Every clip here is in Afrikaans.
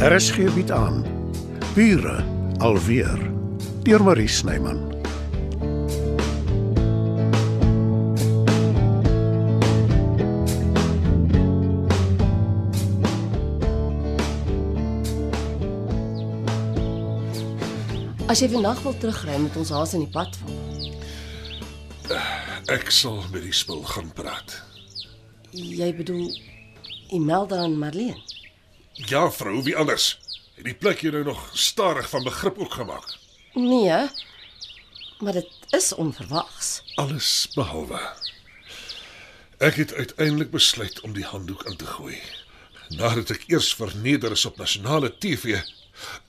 RSG bied aan Bure alweer deur Marie Snyman. As jy vandag wil terugry met ons haas in die pad val. Ek sal met die spul gaan praat. Jy bedoel Imelda en Marlene. Ja, vrou, wie anders? Het die plek jou nou nog stadig van begrip ook gemaak? Nee. Maar dit is onverwags. Alles behalwe. Ek het uiteindelik besluit om die handdoek in te gooi. Nadat ek eers verneder is op nasionale TV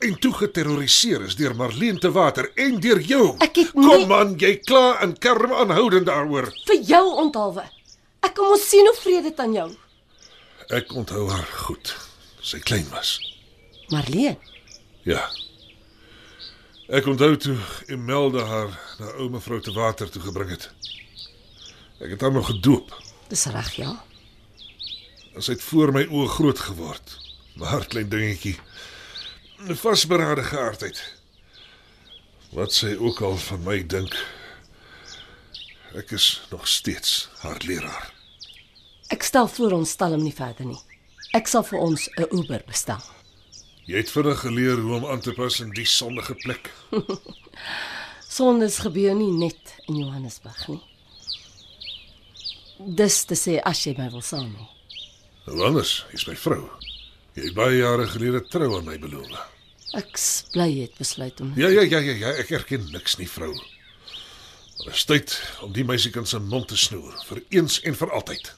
en toe geterroriseer is deur Marlene te Water en deur jou. Ek het nie- Kom man, jy kla en kerm aanhoudend daaroor. Vir jou onthaalwe. Ek kom ons sien hoe vrede dit aan jou. Ek onthou haar goed. Sy klein was. Marlene. Ja. Ek onthou toe Imelda haar na ou mevrou te water toe gebring het. Ek het haar nog gedoop. Dis reg, ja. En Sy het voor my oë groot geword. Maar klein dingetjie. 'n Vasberade geaardheid. Wat sy ook al van my dink. Ek is nog steeds haar leraar. Ek stel voor ons stel hom nie verder nie. Ek sal vir ons 'n Uber bestel. Jy het vinnig geleer hoe om aan te pas in die sondige plek. Sondes gebeur nie net in Johannesburg nie. Dis te sê as jy my wil saam hê. Nou anders, jy's my vrou. Jy het baie jare gelede trou aan my beloof. Ek bly jy het besluit om Ja ja ja ja ja, ek erken niks nie, vrou. Maar dit is tyd om die meisiekind se mond te snoer vir eens en vir altyd.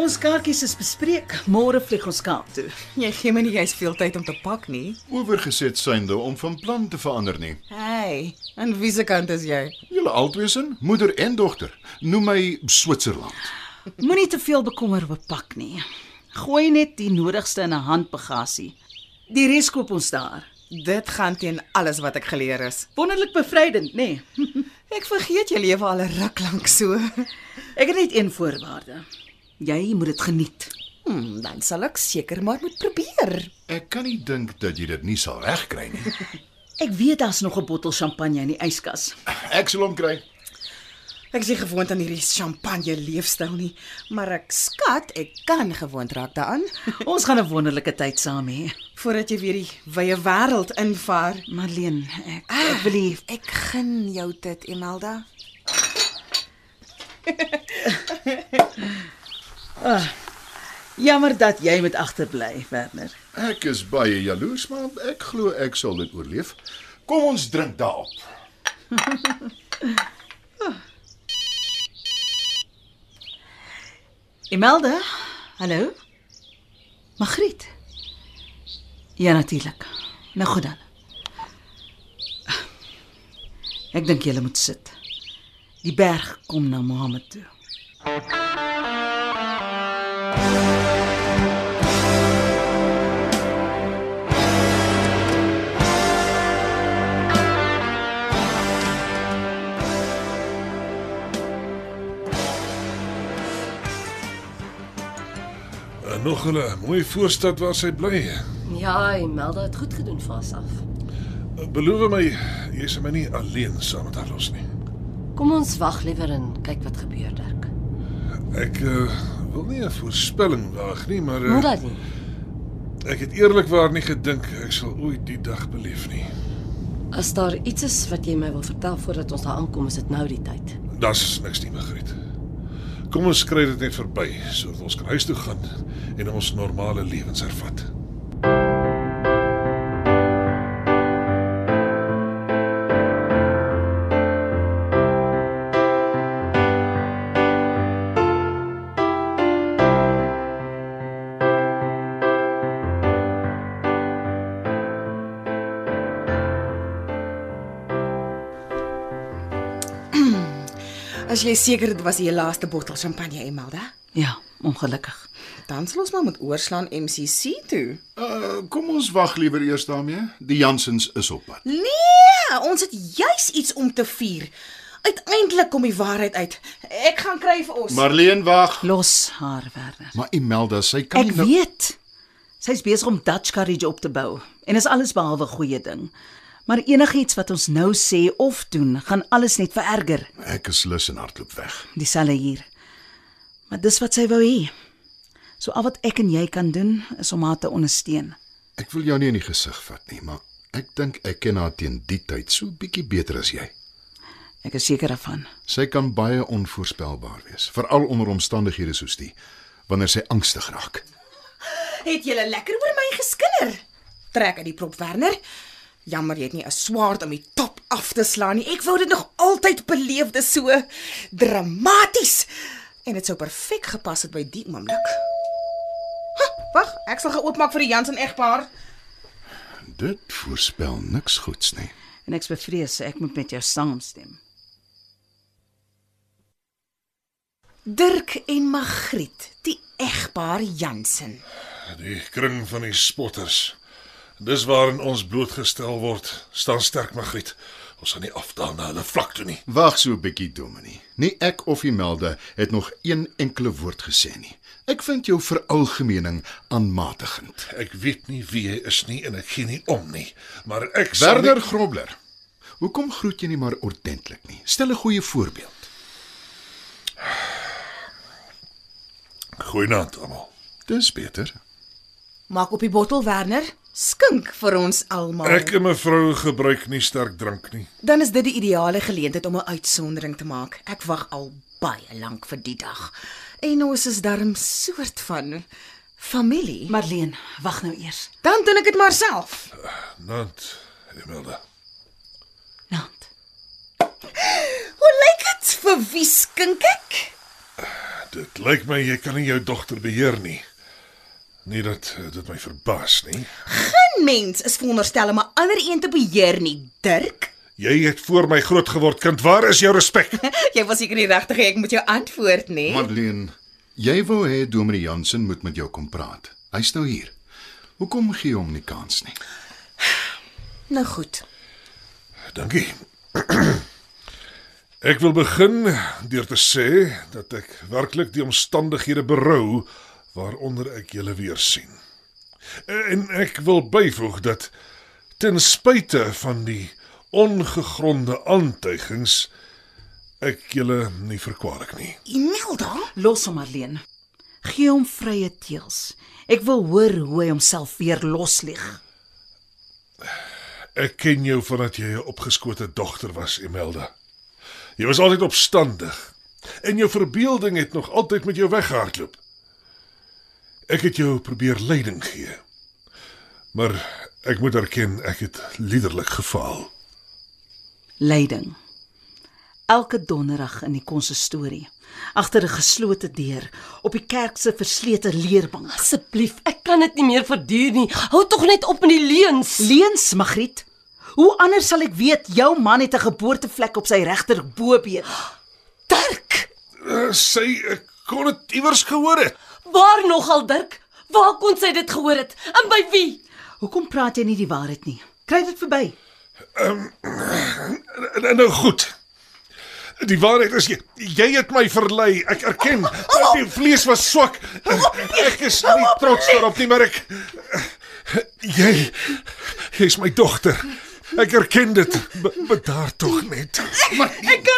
Ons kaartjies is bespreek. Môre vlieg ons Kaap toe. Jy gee my nie jy's veel tyd om te pak nie. oorgeset synde om van plan te verander nie. Hey, en wie se kant is jy? Julle albeisin, moeder en dogter, noem my Switserland. Moenie te veel bekommer oor pak nie. Gooi net die nodigste in 'n handbagasie. Die res koop ons daar. Dit gaan teen alles wat ek geleer is. Wonderlik bevrydend, nê? Nee. Ek vergeet jy lewe al 'n ruk lank so. Ek het net een voorwaarde. Jy moet dit geniet. Hmm, dan sal ek seker maar moet probeer. Ek kan nie dink dat jy dit nie sal regkry nie. Ek weet daar's nog 'n bottel champagne in die yskas. Ek sal hom kry. Ek is nie gewoond aan hierdie champagne leefstyl nie, maar ek skat ek kan gewoond raak daaraan Ons gaan 'n wonderlike tyd saam hê. voordat jy weer die wye wêreld invaar. Marlene, ek, ek wil nie Ek gun jou dit, Imelda. Jammer dat jy moet agterbly, Werner. Ek is baie jaloers, maar ek glo ek sal dit oorleef. Kom ons drink daarop. Imelda? Hallo? Magriet? Ja, natuurlik. Nou goed dan. Ek dink julle moet sit. Die berg kom na Mohammed toe. En nog 'n mooi voorstad waar sy bly. Ja, Imelda het goed gedoen vir haarself. Beloof my jy sal my nie alleen saam met haar los nie. Kom ons wag liewer en kyk wat gebeur, Dirk. Ek uh, wil nie 'n voorspelling waag nie, maar Moet uh, dat nie. ek het eerlikwaar nie gedink ek sal ooit die dag beleef nie. As daar iets is wat jy my wil vertel voordat ons daar aankom, is dit nou die tyd. Das niks nie begryp. Kom ons kry dit net verby sodat ons kan huis toe gaan en ons normale lewens hervat. As jy seker dit was die laaste bottel champagne, Imelda? Ja, ongelukkig. Dan sal ons maar moet oorslaan MCC toe. Uh, kom ons wag liewer eers daarmee. Die Jansens is op pad. Nee, ons het juis iets om te vier. Uiteindelik kom die waarheid uit. Ek gaan kry vir ons. Marleen wag. Los haar, Werner. Maar Imelda, sy kan Ek nie nou weet. Sy's besig om Dutch Courage op te bou en is alles behalwe goeie ding. Maar enigiets wat ons nou sê of doen, gaan alles net vererger. Ek is lus en hardloop weg. Dieselfde hier. Maar dis wat sy wou hê. So al wat ek en jy kan doen is om haar te ondersteun. Ek wil jou nie in die gesig vat nie, maar ek dink ek ken haar teen die tyd so bietjie beter as jy. Ek is seker daarvan. Sy kan baie onvoorspelbaar wees, veral onder omstandighede soos die wanneer sy angstig raak. Het julle lekker oor my geskinder? Trek uit die prop Werner. Jammer jy het nie 'n swaard om die top af te slaan nie. Ek wou dit nog altyd beleef, dis so dramaties. En dit sou perfek gepas het by die oomblik. Wag, ek sal geoopmaak vir die Jansen egpaar. Dit voorspel niks goeds nie. En ek's bevrees ek moet met jou saamstem. Dirk en Magriet, die egpaar Jansen. Die kring van die spotters. Dis waarin ons blootgestel word. Staan sterk, Magriet. Ons gaan nie afdaal na hulle vlak toe nie. Wag so 'n bietjie, Dominee. Nie ek of Imelda het nog een enkele woord gesê nie. Ek vind jou veralgemening aanmatigend. Ek weet nie wie jy is nie en ek gee nie om nie, maar ek Werner nie... Grobler. Hoekom groet jy nie maar ordentlik nie? Stel 'n goeie voorbeeld. Goeienaand almal. Dis beter. Maak op die bottel Werner. Skink vir ons almal. Ek en mevrou gebruik nie sterk drank nie. Dan is dit die ideale geleentheid om 'n uitsondering te maak. Ek wag al baie lank vir die dag. En ons is darm soort van familie. Maar Marleen, wag nou eers. dan doen ek dit maar self. Nant, Imelda. Nant. Hoe lyk dit vir wie skink ek? Dit lyk my jy kan nie jou dogter beheer nie. Nie dat eh, dit my verbaas nie. Geen mens is veronderstel om 'n ander een te beheer nie, Dirk. Jy het voor my groot geword, kind. Waar is jou respek? Jy was seker nie regtig ek moet jou antwoord nie. Madeleine, jy wou hê Dominee Jansen moet met jou kom praat. Hy's nou hier. Hoekom gee hom nie kans nie? Nou goed. Dankie. Ek wil begin deur te sê dat ek werklik die omstandighede berou waaronder ek julle weer sien. En ek wil byvoeg dat ten spyte van die ongegronde aantuigings ek julle nie verkwalik nie. Imelda? Los hom Marleen. Gee hom vrye teels. Ek wil hoor hoe hy homself weer loslig. Ek ken jou vandat jy 'n opgeskote dogter was, Imelda. Jy was altyd opstandig en jou verbeelding het nog altyd met jou weggehardloop. Ek het jou probeer leiding gee. Maar ek moet erken ek het liderlik gefaal. Leiding. Elke donderdag in die konsistorie, agter 'n geslote deur, op die kerk se verslete leerbank. Asseblief, ek kan dit nie meer verduur nie. Hou tog net op met die leuns. Leens, Magriet. Hoe anders sal ek weet jou man het 'n geboortevlek op sy regter bobeen? Dirk, Uh, sy ek kon dit iewers gehoor het. Waar nogal Dirk? Waar kon sy dit gehoor het? En by wie? Hoekom praat jy nie die waarheid nie? Kry dit verby. En, en nou goed. Die waarheid is jy, jy het my verlei. Ek erken. Die vlees was swak. Ek is nie trots daarop nie, maar ek jy jy's my dogter. Ek erken dit. Be, bedaar tog net. Ek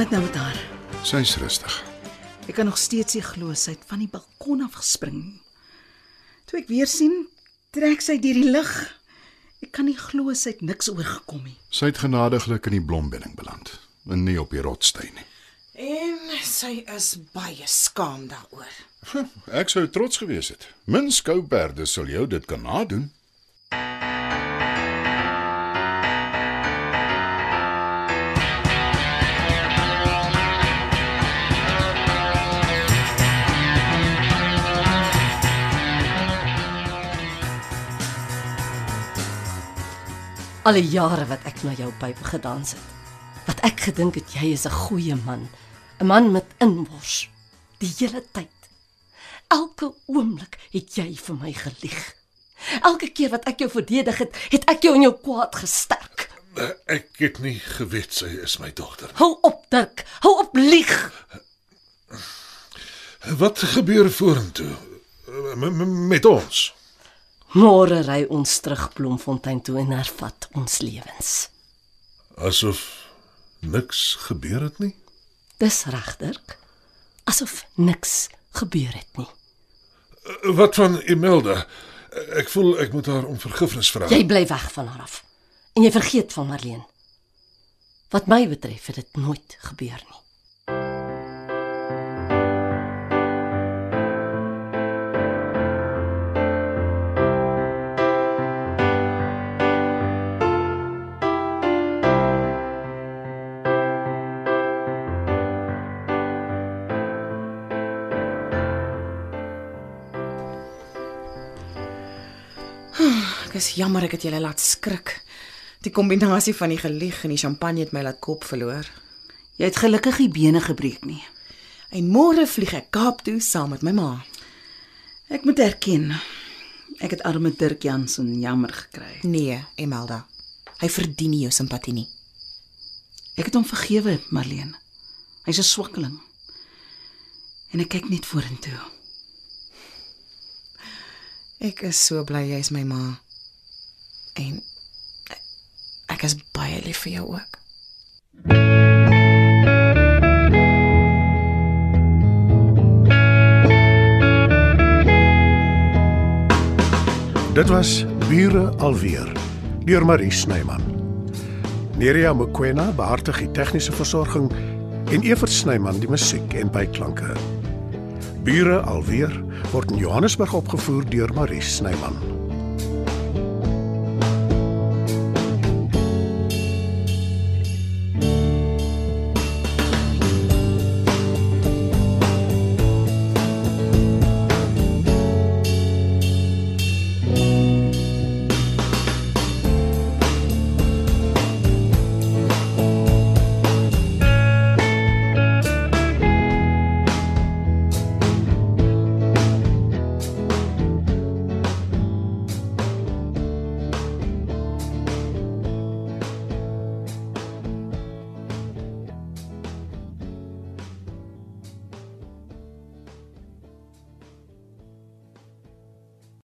gaan dit nou met haar? Sy's rustig. Ek kan nog steeds nie glo sy het van die balkon af gespring. Toe ek weer sien, trek sy deur die lug. Ek kan nie glo sy het niks oorgekom nie. Sy het genadiglik in die blombedding beland en nie op die rotsteen nie. En sy is baie skaam daaroor. Ek sou trots gewees het. Min skouperde sal jou dit kan nadoen. Al die jare wat ek na jou pype gedans het. Wat ek gedink het jy is 'n goeie man, 'n man met inwors. Die hele tyd. Elke oomblik het jy vir my gelieg. Elke keer wat ek jou verdedig het, het ek jou in jou kwaad gesterk. Ek het nie geweet sy is my dogter. Hou op, Dirk. Hou op lieg. Wat gebeur vorentoe -m met ons? Môre ry ons terug Bloemfontein toe en hervat ons lewens. Asof niks gebeur het nie. Dis reg, Dirk. Asof niks gebeur het nie. Wat van Imelda? Ek voel ek moet haar om vergifnis vra. Jy bly weg van haar af. En jy vergeet van Marlene. Wat my betref, het dit nooit gebeur nie. Is jammer ek het julle laat skrik. Die kombinasie van die gelieg en die champagne het my laat kop verloor. Jy het gelukkig nie bene gebreek nie. En môre vlieg ek Kaap toe saam met my ma. Ek moet erken, ek het arme Dirk Jansen jammer gekry. Nee, Emelda. Hy verdien nie jou simpatie nie. Ek het hom vergewe, Marlene. Hy's 'n swakkeling. En ek kyk net vorentoe. Ek is so bly jy's my ma. En ek is baie lief vir jou ook. Dit was Bure alweer deur Marie Snyman. Nerea Mkwena behartig die tegniese versorging en Evert Snyman die musiek en byklanke. Bure alweer word in Johannesburg opgevoer deur Marie Snyman.